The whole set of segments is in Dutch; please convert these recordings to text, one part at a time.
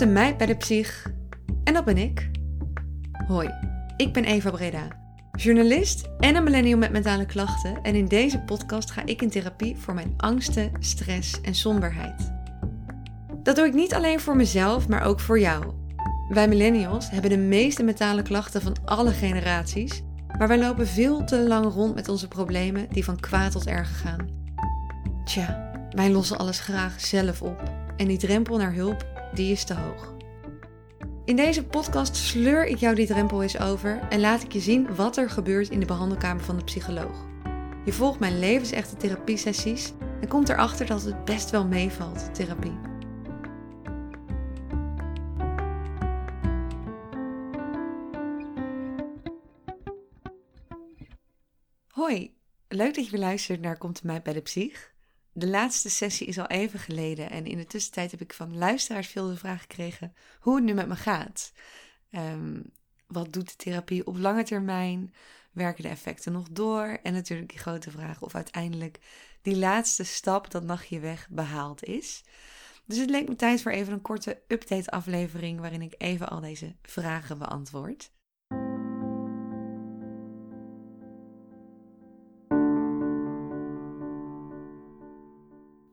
een meid bij de psych. En dat ben ik. Hoi, ik ben Eva Breda, journalist en een millennial met mentale klachten. En in deze podcast ga ik in therapie voor mijn angsten, stress en somberheid. Dat doe ik niet alleen voor mezelf, maar ook voor jou. Wij millennials hebben de meeste mentale klachten van alle generaties, maar wij lopen veel te lang rond met onze problemen die van kwaad tot erger gaan. Tja, wij lossen alles graag zelf op en die drempel naar hulp, die is te hoog. In deze podcast sleur ik jou die drempel eens over en laat ik je zien wat er gebeurt in de behandelkamer van de psycholoog. Je volgt mijn levensechte therapiesessies en komt erachter dat het best wel meevalt, therapie. Hoi, leuk dat je weer luistert naar Komt mij bij de psych. De laatste sessie is al even geleden en in de tussentijd heb ik van luisteraars veel de vraag gekregen hoe het nu met me gaat. Ehm, wat doet de therapie op lange termijn? Werken de effecten nog door? En natuurlijk die grote vraag of uiteindelijk die laatste stap, dat nachtje weg, behaald is. Dus het leek me tijd voor even een korte update-aflevering waarin ik even al deze vragen beantwoord.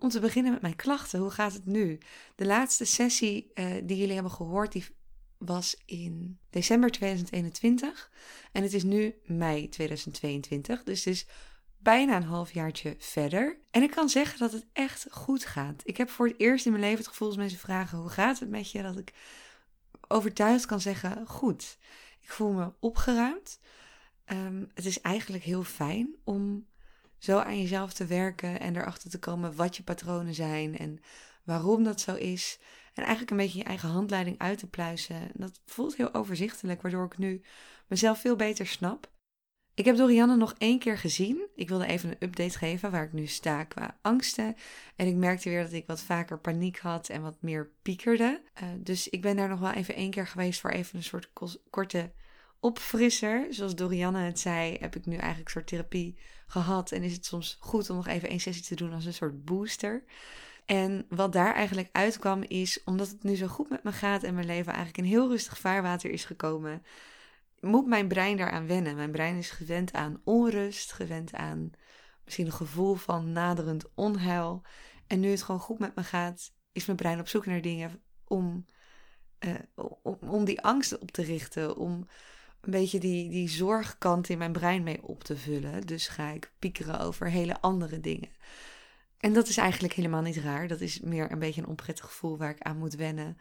Om te beginnen met mijn klachten, hoe gaat het nu? De laatste sessie uh, die jullie hebben gehoord, die was in december 2021 en het is nu mei 2022, dus het is bijna een halfjaartje verder. En ik kan zeggen dat het echt goed gaat. Ik heb voor het eerst in mijn leven het gevoel als mensen vragen hoe gaat het met je, dat ik overtuigd kan zeggen goed. Ik voel me opgeruimd. Um, het is eigenlijk heel fijn om zo aan jezelf te werken en erachter te komen wat je patronen zijn en waarom dat zo is. En eigenlijk een beetje je eigen handleiding uit te pluizen. Dat voelt heel overzichtelijk, waardoor ik nu mezelf veel beter snap. Ik heb Dorianne nog één keer gezien. Ik wilde even een update geven waar ik nu sta qua angsten. En ik merkte weer dat ik wat vaker paniek had en wat meer piekerde. Uh, dus ik ben daar nog wel even één keer geweest voor even een soort korte opfrisser. Zoals Dorianne het zei, heb ik nu eigenlijk een soort therapie gehad. En is het soms goed om nog even één sessie te doen als een soort booster. En wat daar eigenlijk uitkwam is, omdat het nu zo goed met me gaat en mijn leven eigenlijk in heel rustig vaarwater is gekomen, moet mijn brein daaraan wennen. Mijn brein is gewend aan onrust, gewend aan misschien een gevoel van naderend onheil. En nu het gewoon goed met me gaat, is mijn brein op zoek naar dingen om, uh, om, om die angsten op te richten, om een beetje die, die zorgkant in mijn brein mee op te vullen. Dus ga ik piekeren over hele andere dingen. En dat is eigenlijk helemaal niet raar. Dat is meer een beetje een onprettig gevoel waar ik aan moet wennen.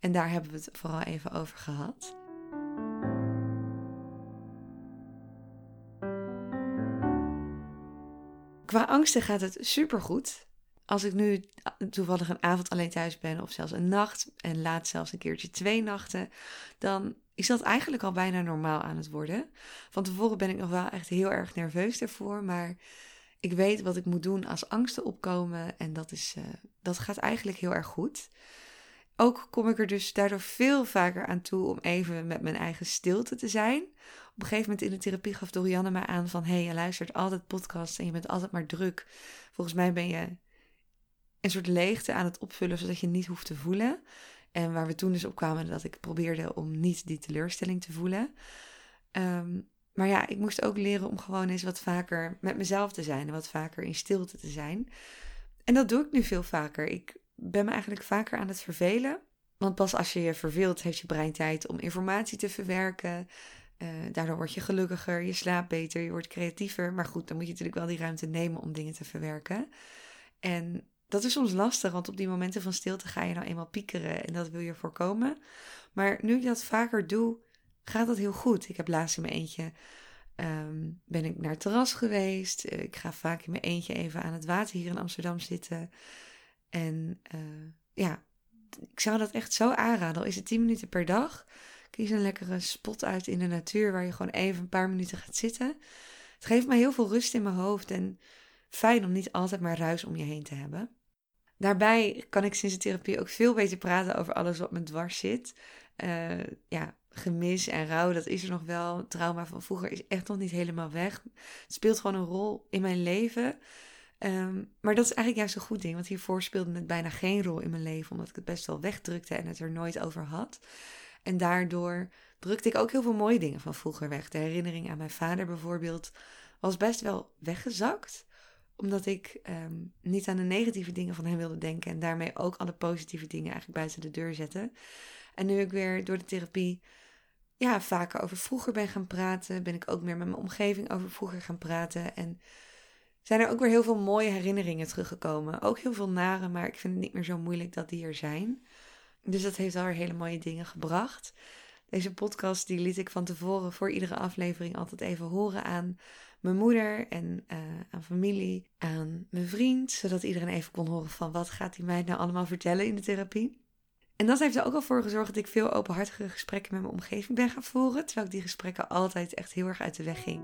En daar hebben we het vooral even over gehad. Qua angsten gaat het supergoed. Als ik nu toevallig een avond alleen thuis ben, of zelfs een nacht, en laat zelfs een keertje twee nachten, dan is dat eigenlijk al bijna normaal aan het worden. Van tevoren ben ik nog wel echt heel erg nerveus ervoor, maar ik weet wat ik moet doen als angsten opkomen en dat, is, uh, dat gaat eigenlijk heel erg goed. Ook kom ik er dus daardoor veel vaker aan toe om even met mijn eigen stilte te zijn. Op een gegeven moment in de therapie gaf Dorianne mij aan van... hé, hey, je luistert altijd podcasts en je bent altijd maar druk. Volgens mij ben je een soort leegte aan het opvullen... zodat je niet hoeft te voelen. En waar we toen dus op kwamen dat ik probeerde om niet die teleurstelling te voelen. Ehm, maar ja, ik moest ook leren om gewoon eens wat vaker met mezelf te zijn en wat vaker in stilte te zijn. En dat doe ik nu veel vaker. Ik ben me eigenlijk vaker aan het vervelen. Want pas als je je verveelt, heeft je brein tijd om informatie te verwerken. Uh, daardoor word je gelukkiger, je slaapt beter, je wordt creatiever. Maar goed, dan moet je natuurlijk wel die ruimte nemen om dingen te verwerken. En dat is soms lastig, want op die momenten van stilte ga je nou eenmaal piekeren en dat wil je voorkomen. Maar nu ik dat vaker doe, gaat dat heel goed. Ik heb laatst in mijn eentje, ehm, ben ik naar het terras geweest. Eh, ik ga vaak in mijn eentje even aan het water hier in Amsterdam zitten. En uh, ja, ik zou dat echt zo aanraden. Al is het 10 minuten per dag. Kies een lekkere spot uit in de natuur waar je gewoon even een paar minuten gaat zitten. Het geeft mij heel veel rust in mijn hoofd en fijn om niet altijd maar ruis om je heen te hebben. Daarbij kan ik sinds de therapie ook veel beter praten over alles wat me dwars zit. Uh, ja, gemis en rouw, dat is er nog wel. Trauma van vroeger is echt nog niet helemaal weg. Het speelt gewoon een rol in mijn leven. Ehm, maar dat is eigenlijk juist een goed ding, want hiervoor speelde het bijna geen rol in mijn leven, omdat ik het best wel wegdrukte en het er nooit over had. En daardoor drukte ik ook heel veel mooie dingen van vroeger weg. De herinnering aan mijn vader bijvoorbeeld was best wel weggezakt, omdat ik ehm, niet aan de negatieve dingen van hem wilde denken en daarmee ook alle positieve dingen eigenlijk buiten de deur zette. En nu ik weer door de therapie ja, vaker over vroeger ben gaan praten, ben ik ook meer met mijn omgeving over vroeger gaan praten. En zijn er ook weer heel veel mooie herinneringen teruggekomen. Ook heel veel nare, maar ik vind het niet meer zo moeilijk dat die er zijn. Dus dat heeft alweer hele mooie dingen gebracht. Deze podcast die liet ik van tevoren voor iedere aflevering altijd even horen aan mijn moeder en uh, aan familie, aan mijn vriend, zodat iedereen even kon horen van wat gaat die meid nou allemaal vertellen in de therapie. En dat heeft er ook al voor gezorgd dat ik veel openhartige gesprekken met mijn omgeving ben gaan voeren, terwijl ik die gesprekken altijd echt heel erg uit de weg ging.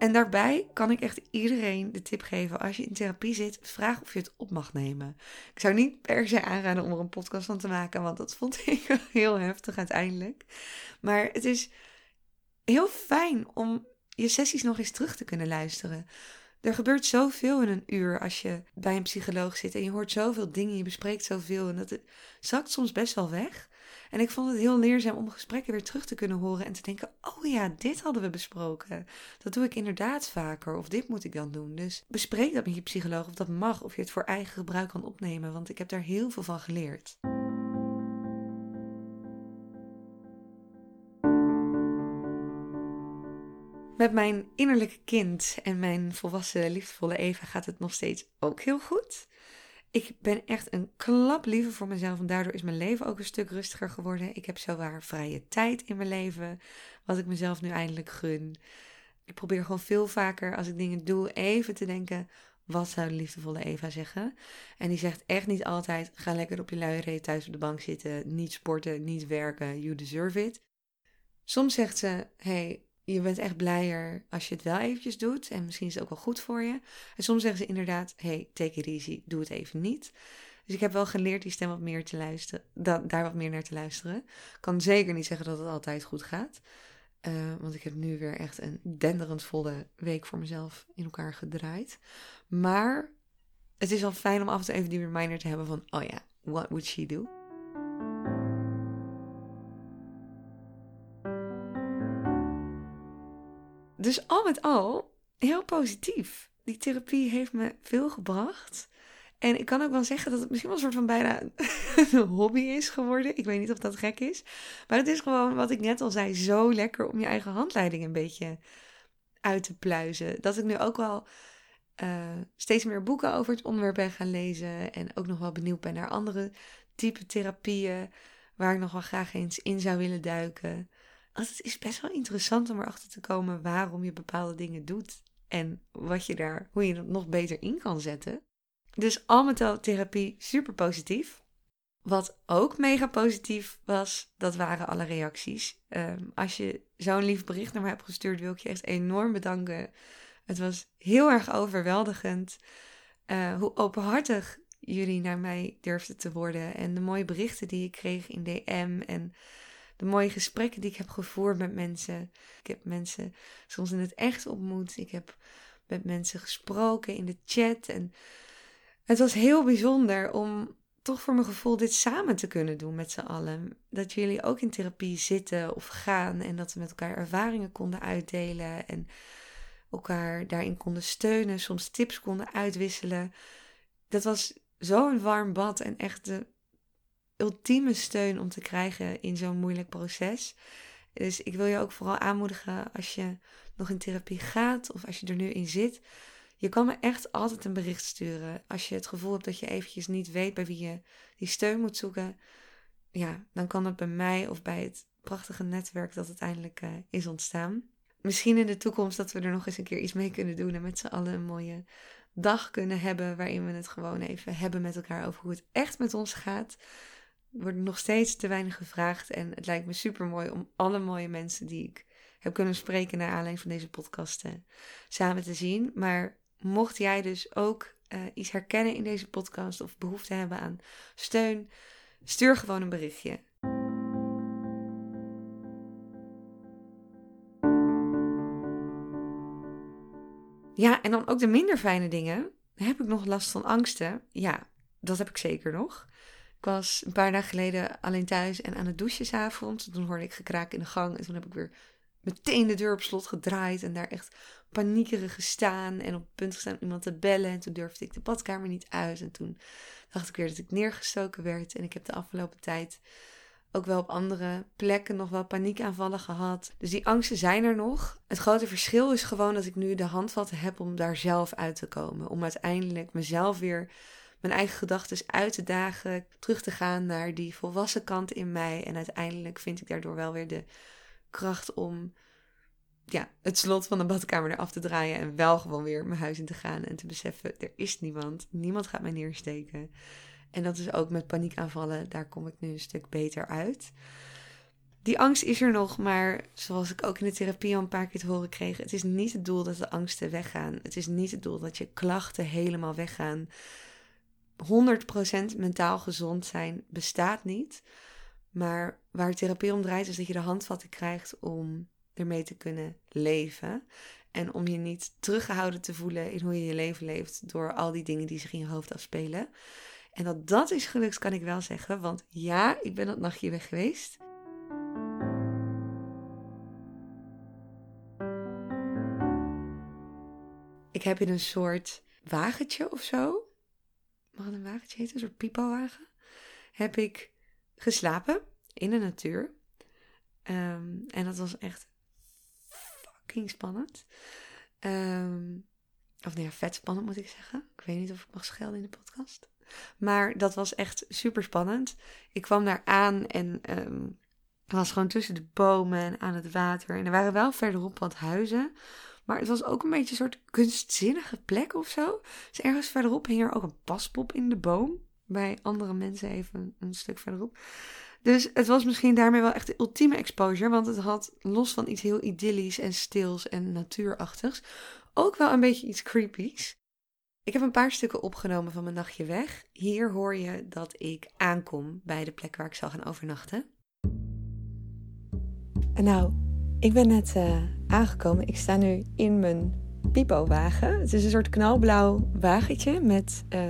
En daarbij kan ik echt iedereen de tip geven: als je in therapie zit, vraag of je het op mag nemen. Ik zou niet per se aanraden om er een podcast van te maken, want dat vond ik heel heftig uiteindelijk. Maar het is heel fijn om je sessies nog eens terug te kunnen luisteren. Er gebeurt zoveel in een uur als je bij een psycholoog zit en je hoort zoveel dingen, je bespreekt zoveel en dat zakt soms best wel weg. En ik vond het heel leerzaam om gesprekken weer terug te kunnen horen en te denken: oh ja, dit hadden we besproken. Dat doe ik inderdaad vaker, of dit moet ik dan doen. Dus bespreek dat met je psycholoog of dat mag, of je het voor eigen gebruik kan opnemen, want ik heb daar heel veel van geleerd. Met mijn innerlijke kind en mijn volwassen, liefdevolle Eva gaat het nog steeds ook heel goed. Ik ben echt een klap liever voor mezelf en daardoor is mijn leven ook een stuk rustiger geworden. Ik heb zowaar vrije tijd in mijn leven, wat ik mezelf nu eindelijk gun. Ik probeer gewoon veel vaker als ik dingen doe even te denken, wat zou de liefdevolle Eva zeggen? En die zegt echt niet altijd, ga lekker op je luie reet thuis op de bank zitten, niet sporten, niet werken, you deserve it. Soms zegt ze, hey, je bent echt blijer als je het wel eventjes doet. En misschien is het ook wel goed voor je. En soms zeggen ze inderdaad, hey, take it easy, doe het even niet. Dus ik heb wel geleerd die stem wat meer te luisteren, daar wat meer naar te luisteren. Kan zeker niet zeggen dat het altijd goed gaat. Uh, want ik heb nu weer echt een denderend volle week voor mezelf in elkaar gedraaid. Maar het is wel fijn om af en toe even die reminder te hebben van, oh ja, what would she do? Dus al met al heel positief. Die therapie heeft me veel gebracht. En ik kan ook wel zeggen dat het misschien wel een soort van bijna een hobby is geworden. Ik weet niet of dat gek is. Maar het is gewoon, wat ik net al zei, zo lekker om je eigen handleiding een beetje uit te pluizen. Dat ik nu ook wel uh, steeds meer boeken over het onderwerp ben gaan lezen. En ook nog wel benieuwd ben naar andere type therapieën. Waar ik nog wel graag eens in zou willen duiken het is best wel interessant om erachter te komen waarom je bepaalde dingen doet. En wat je daar, hoe je het nog beter in kan zetten. Dus al met al therapie super positief. Wat ook mega positief was, dat waren alle reacties. Ehm, als je zo'n lief bericht naar mij hebt gestuurd, wil ik je echt enorm bedanken. Het was heel erg overweldigend uh, hoe openhartig jullie naar mij durfden te worden. En de mooie berichten die ik kreeg in DM. En de mooie gesprekken die ik heb gevoerd met mensen. Ik heb mensen soms in het echt ontmoet. Ik heb met mensen gesproken in de chat. En het was heel bijzonder om toch voor mijn gevoel dit samen te kunnen doen met z'n allen. Dat jullie ook in therapie zitten of gaan en dat we met elkaar ervaringen konden uitdelen en elkaar daarin konden steunen, soms tips konden uitwisselen. Dat was zo'n warm bad en echt de ultieme steun om te krijgen in zo'n moeilijk proces. Dus ik wil je ook vooral aanmoedigen als je nog in therapie gaat of als je er nu in zit. Je kan me echt altijd een bericht sturen. Als je het gevoel hebt dat je eventjes niet weet bij wie je die steun moet zoeken. Ja, dan kan het bij mij of bij het prachtige netwerk dat uiteindelijk uh, is ontstaan. Misschien in de toekomst dat we er nog eens een keer iets mee kunnen doen en met z'n allen een mooie dag kunnen hebben waarin we het gewoon even hebben met elkaar over hoe het echt met ons gaat wordt nog steeds te weinig gevraagd. En het lijkt me super mooi om alle mooie mensen die ik heb kunnen spreken naar aanleiding van deze podcasten eh, samen te zien. Maar mocht jij dus ook eh, iets herkennen in deze podcast of behoefte hebben aan steun, stuur gewoon een berichtje. Ja, en dan ook de minder fijne dingen. Heb ik nog last van angsten? Ja, dat heb ik zeker nog. Ik was een paar dagen geleden alleen thuis en aan het douchen s'avonds. Toen hoorde ik gekraak in de gang en toen heb ik weer meteen de deur op slot gedraaid en daar echt paniekerig gestaan en op het punt gestaan om iemand te bellen. En toen durfde ik de badkamer niet uit en toen dacht ik weer dat ik neergestoken werd. En ik heb de afgelopen tijd ook wel op andere plekken nog wel paniekaanvallen gehad. Dus die angsten zijn er nog. Het grote verschil is gewoon dat ik nu de handvatten heb om daar zelf uit te komen. Om uiteindelijk mezelf weer mijn eigen gedachten uit te dagen, terug te gaan naar die volwassen kant in mij. En uiteindelijk vind ik daardoor wel weer de kracht om ja, het slot van de badkamer eraf te draaien en wel gewoon weer mijn huis in te gaan en te beseffen, er is niemand, niemand gaat mij neersteken. En dat is ook met paniekaanvallen, daar kom ik nu een stuk beter uit. Die angst is er nog, maar zoals ik ook in de therapie al een paar keer te horen kreeg, het is niet het doel dat de angsten weggaan. Het is niet het doel dat je klachten helemaal weggaan. 100% mentaal gezond zijn bestaat niet. Maar waar therapie om draait, is dat je de handvatten krijgt om ermee te kunnen leven. En om je niet teruggehouden te voelen in hoe je je leven leeft door al die dingen die zich in je hoofd afspelen. En dat dat is gelukt, kan ik wel zeggen. Want ja, ik ben dat nachtje weg geweest. Ik heb in een soort wagentje of zo. Een wagentje heten? Een soort. Heb ik geslapen in de natuur. Ehm, en dat was echt fucking spannend. Ehm, of nee, vet spannend moet ik zeggen. Ik weet niet of ik mag schelden in de podcast. Maar dat was echt super spannend. Ik kwam daar aan en um, was gewoon tussen de bomen en aan het water. En er waren wel verderop wat huizen. Maar het was ook een beetje een soort kunstzinnige plek of zo. Dus ergens verderop hing er ook een paspop in de boom. Bij andere mensen even een stuk verderop. Dus het was misschien daarmee wel echt de ultieme exposure. Want het had los van iets heel idyllisch en stils en natuurachtigs. Ook wel een beetje iets creepies. Ik heb een paar stukken opgenomen van mijn nachtje weg. Hier hoor je dat ik aankom bij de plek waar ik zal gaan overnachten. En nou, ik ben net uh, aangekomen. Ik sta nu in mijn pipo-wagen. Het is een soort knalblauw wagentje met uh,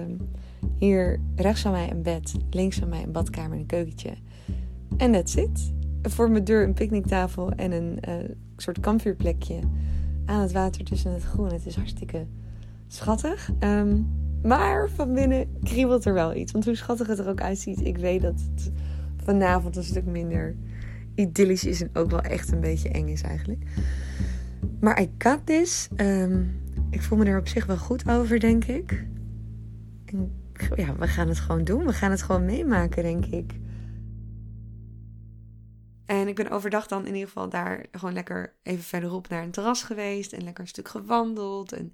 hier rechts van mij een bed, links van mij een badkamer en een keukentje. En dat zit. Voor mijn deur een picknicktafel en een uh, soort kampvuurplekje aan het water tussen het groen. Het is hartstikke schattig. Um, maar van binnen kriebelt er wel iets. Want hoe schattig het er ook uitziet, ik weet dat het vanavond een stuk minder idyllisch is en ook wel echt een beetje eng is eigenlijk. Maar I got this. Um, ik voel me er op zich wel goed over, denk ik. Ja, we gaan het gewoon doen. We gaan het gewoon meemaken, denk ik. En ik ben overdag dan in ieder geval daar gewoon lekker even verderop naar een terras geweest. En lekker een stuk gewandeld. En,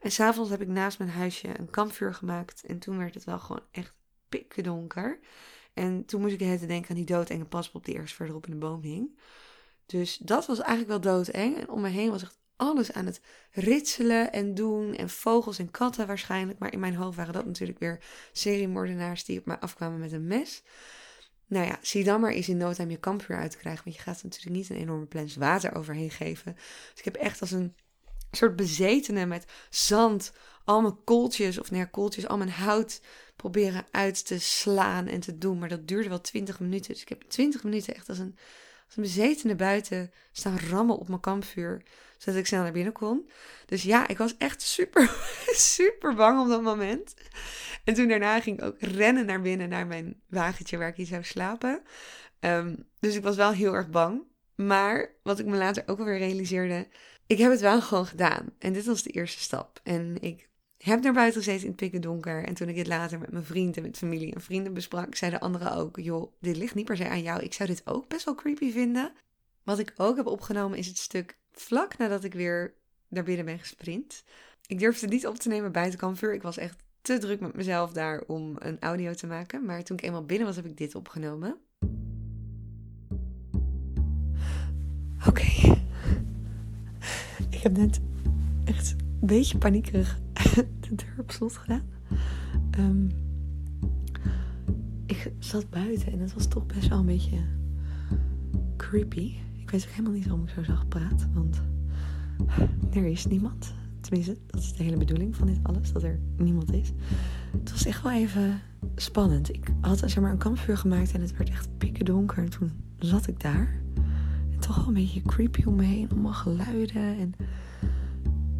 en s'avonds heb ik naast mijn huisje een kampvuur gemaakt. En toen werd het wel gewoon echt pikken donker. En toen moest ik het denken aan die doodenge paspop die ergens verderop in de boom hing. Dus dat was eigenlijk wel doodeng. En om me heen was echt alles aan het ritselen en doen. En vogels en katten waarschijnlijk. Maar in mijn hoofd waren dat natuurlijk weer seriemoordenaars die op mij afkwamen met een mes. Nou ja, zie dan maar eens in no time je kampvuur uit te krijgen. Want je gaat natuurlijk niet een enorme plens water overheen geven. Dus ik heb echt als een soort bezetene met zand al mijn kooltjes, of nou ja, kooltjes, al mijn hout proberen uit te slaan en te doen. Maar dat duurde wel 20 minuten. Dus ik heb 20 minuten echt als een, als een bezetene buiten staan rammen op mijn kampvuur. Zodat ik snel naar binnen kon. Dus ja, ik was echt super, super bang op dat moment. En toen daarna ging ik ook rennen naar binnen naar mijn wagentje waar ik hier zou slapen. Ehm, dus ik was wel heel erg bang. Maar wat ik me later ook alweer realiseerde, ik heb het wel gewoon gedaan. En dit was de eerste stap. En ik heb naar buiten gezeten in het pikken donker. En toen ik het later met mijn vriend en met familie en vrienden besprak, zeiden anderen ook: joh, dit ligt niet per se aan jou. Ik zou dit ook best wel creepy vinden. Wat ik ook heb opgenomen is het stuk vlak nadat ik weer naar binnen ben gesprint. Ik durfde niet op te nemen kampvuur. Ik was echt te druk met mezelf daar om een audio te maken. Maar toen ik eenmaal binnen was, heb ik dit opgenomen. Oké. Ik heb net echt een beetje paniekerig de deur op slot gedaan. Um, ik zat buiten en het was toch best wel een beetje creepy. Ik weet ook helemaal niet waarom ik zo zacht praat, want er is niemand. Tenminste, dat is de hele bedoeling van dit alles, dat er niemand is. Het was echt wel even spannend. Ik had zeg maar een kampvuur gemaakt en het werd echt pikken donker. En toen zat ik daar. En toch wel een beetje creepy om me heen, allemaal geluiden. En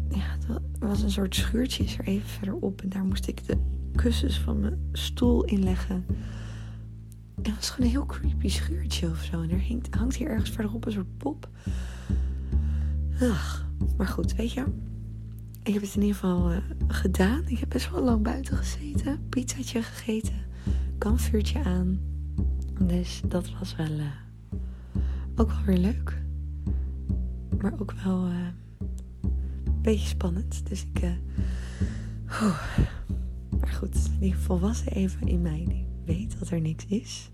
ja, was een soort schuurtje er even verderop. En daar moest ik de kussens van mijn stoel inleggen. En het was gewoon een heel creepy schuurtje of zo. En er hangt, hangt hier ergens verderop een soort pop. Ach, maar goed, weet je. Ik heb het in ieder geval uh, gedaan. Ik heb best wel lang buiten gezeten. Pizzatje gegeten. Kampvuurtje aan. Dus dat was wel uh, ook wel weer leuk. Maar ook wel een beetje spannend. Dus ik... Oh. Maar goed, die volwassen even in mij die weet dat er niks is.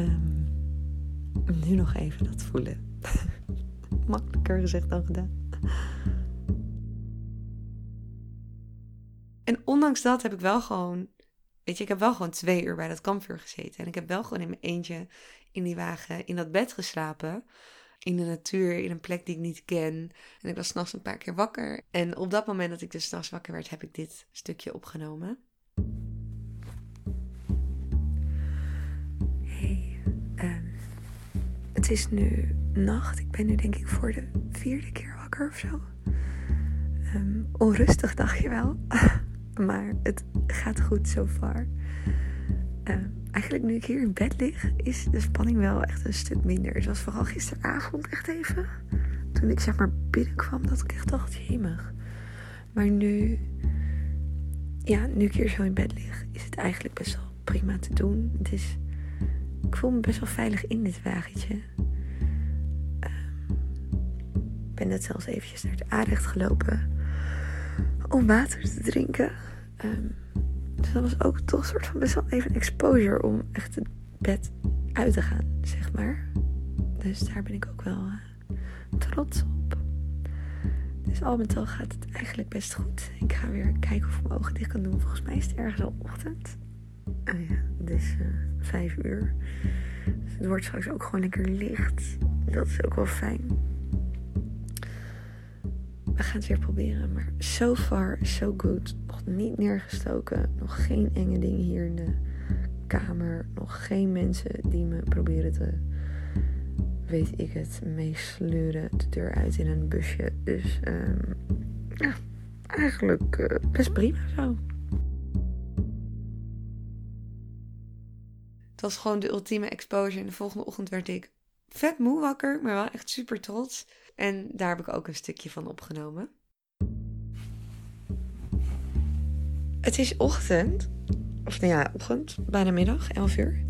Um, nu nog even dat voelen. Makkelijker gezegd dan gedaan. En ondanks dat heb ik wel gewoon, weet je, ik heb wel gewoon twee uur bij dat kampvuur gezeten. En ik heb wel gewoon in mijn eentje in die wagen in dat bed geslapen. In de natuur, in een plek die ik niet ken. En ik was s'nachts een paar keer wakker. En op dat moment dat ik dus s'nachts wakker werd, heb ik dit stukje opgenomen. Hey, um, het is nu nacht. Ik ben nu denk ik voor de vierde keer wakker of zo. Um, onrustig je wel. maar het gaat goed zo far. Uh, eigenlijk nu ik hier in bed lig, is de spanning wel echt een stuk minder. Het was vooral gisteravond echt even. Toen ik zeg maar binnenkwam, dat ik echt dacht, jemig. Maar nu, ja, nu ik hier zo in bed lig, is het eigenlijk best wel prima te doen. Het is, ik voel me best wel veilig in dit wagentje. Ik ben net zelfs eventjes naar de aanrecht gelopen om water te drinken. Ehm, dus dat was ook toch een soort van best wel even exposure om echt het bed uit te gaan, zeg maar. Dus daar ben ik ook wel uh, trots op. Dus al met al gaat het eigenlijk best goed. Ik ga weer kijken of ik mijn ogen dicht kan doen. Volgens mij is het ergens al ochtend. Oh ja, het is uh, vijf uur. Dus het wordt straks ook gewoon lekker licht. Dat is ook wel fijn we gaan het weer proberen. Maar so far, so good. Niet neergestoken. Nog geen enge dingen hier in de kamer. Nog geen mensen die me proberen te, weet ik het, meesleuren de deur uit in een busje. Dus um, ja, eigenlijk uh, best prima zo. Het was gewoon de ultieme exposure. En de volgende ochtend werd ik vet moe wakker, maar wel echt super trots. En daar heb ik ook een stukje van opgenomen. Het is ochtend, of nou ja, ochtend, bijna middag, 11 uur.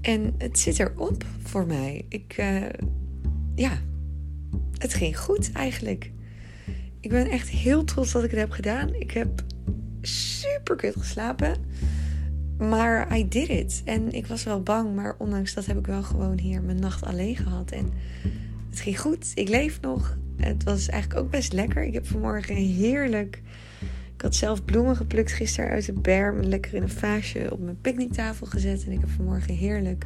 En het zit erop voor mij. Ik, uh, ja, het ging goed eigenlijk. Ik ben echt heel trots dat ik het heb gedaan. Ik heb super kut geslapen. Maar I did it. En ik was wel bang, maar ondanks dat heb ik wel gewoon hier mijn nacht alleen gehad. En het ging goed. Ik leef nog. Het was eigenlijk ook best lekker. Ik heb vanmorgen heerlijk. Had zelf bloemen geplukt gisteren uit de berm. Lekker in een vaasje op mijn picknicktafel gezet. En ik heb vanmorgen heerlijk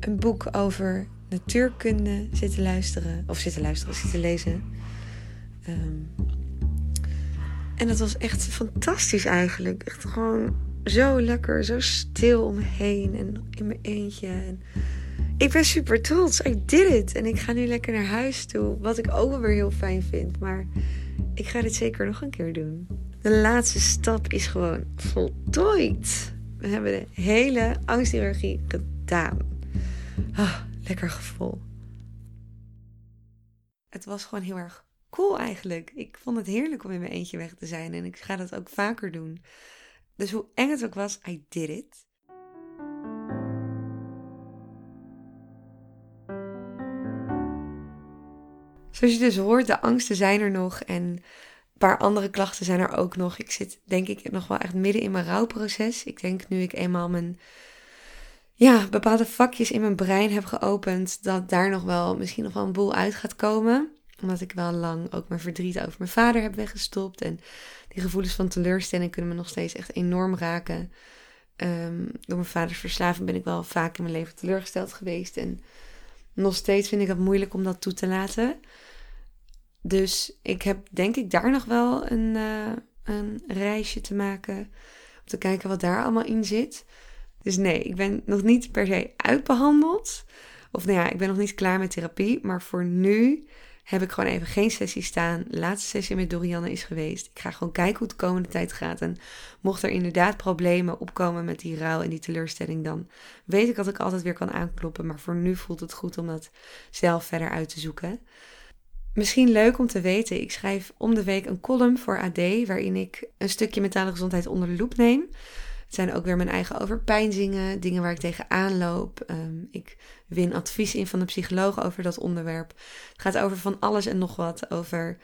een boek over natuurkunde zitten luisteren. Of zitten luisteren, zitten lezen. Um, en dat was echt fantastisch eigenlijk. Echt gewoon zo lekker, zo stil om me heen en in mijn eentje. En ik ben super trots. I did it. En ik ga nu lekker naar huis toe. Wat ik ook wel weer heel fijn vind. Maar ik ga dit zeker nog een keer doen. De laatste stap is gewoon voltooid. We hebben de hele angstchirurgie gedaan. Ah, lekker gevoel. Het was gewoon heel erg cool eigenlijk. Ik vond het heerlijk om in mijn eentje weg te zijn. En ik ga dat ook vaker doen. Dus hoe eng het ook was, I did it. Zoals je dus hoort, de angsten zijn er nog en paar andere klachten zijn er ook nog. Ik zit denk ik nog wel echt midden in mijn rouwproces. Ik denk nu ik eenmaal mijn ja, bepaalde vakjes in mijn brein heb geopend, dat daar nog wel misschien nog wel een boel uit gaat komen. Omdat ik wel lang ook mijn verdriet over mijn vader heb weggestopt. En die gevoelens van teleurstelling kunnen me nog steeds echt enorm raken. Um, door mijn vaders verslaving ben ik wel vaak in mijn leven teleurgesteld geweest. En nog steeds vind ik het moeilijk om dat toe te laten. Dus ik heb denk ik daar nog wel een, uh, een reisje te maken. Om te kijken wat daar allemaal in zit. Dus nee, ik ben nog niet per se uitbehandeld. Of nou ja, ik ben nog niet klaar met therapie. Maar voor nu heb ik gewoon even geen sessie staan. De laatste sessie met Dorianne is geweest. Ik ga gewoon kijken hoe het de komende tijd gaat. En mocht er inderdaad problemen opkomen met die rouw en die teleurstelling, dan weet ik dat ik altijd weer kan aankloppen. Maar voor nu voelt het goed om dat zelf verder uit te zoeken. Misschien leuk om te weten, ik schrijf om de week een column voor AD waarin ik een stukje mentale gezondheid onder de loep neem. Het zijn ook weer mijn eigen overpijnzingen, dingen waar ik tegenaan loop. Um, ik win advies in van de psycholoog over dat onderwerp. Het gaat over van alles en nog wat. Over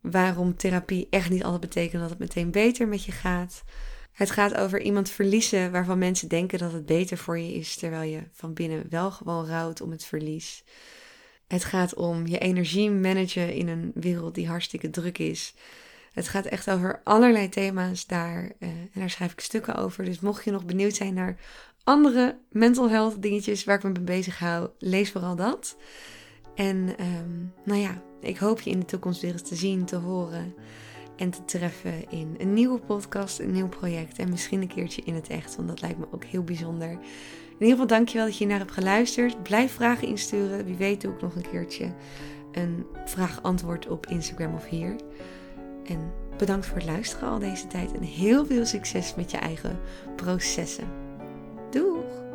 waarom therapie echt niet altijd betekent dat het meteen beter met je gaat. Het gaat over iemand verliezen waarvan mensen denken dat het beter voor je is, terwijl je van binnen wel gewoon rouwt om het verlies. Het gaat om je energie managen in een wereld die hartstikke druk is. Het gaat echt over allerlei thema's daar. Uh, en daar schrijf ik stukken over. Dus mocht je nog benieuwd zijn naar andere mental health dingetjes waar ik me mee bezig hou, lees vooral dat. En um, nou ja, ik hoop je in de toekomst weer eens te zien, te horen en te treffen in een nieuwe podcast, een nieuw project en misschien een keertje in het echt, want dat lijkt me ook heel bijzonder. In ieder geval dankjewel dat je naar hebt geluisterd. Blijf vragen insturen. Wie weet doe ik nog een keertje een vraag-antwoord op Instagram of hier. En bedankt voor het luisteren al deze tijd en heel veel succes met je eigen processen. Doeg!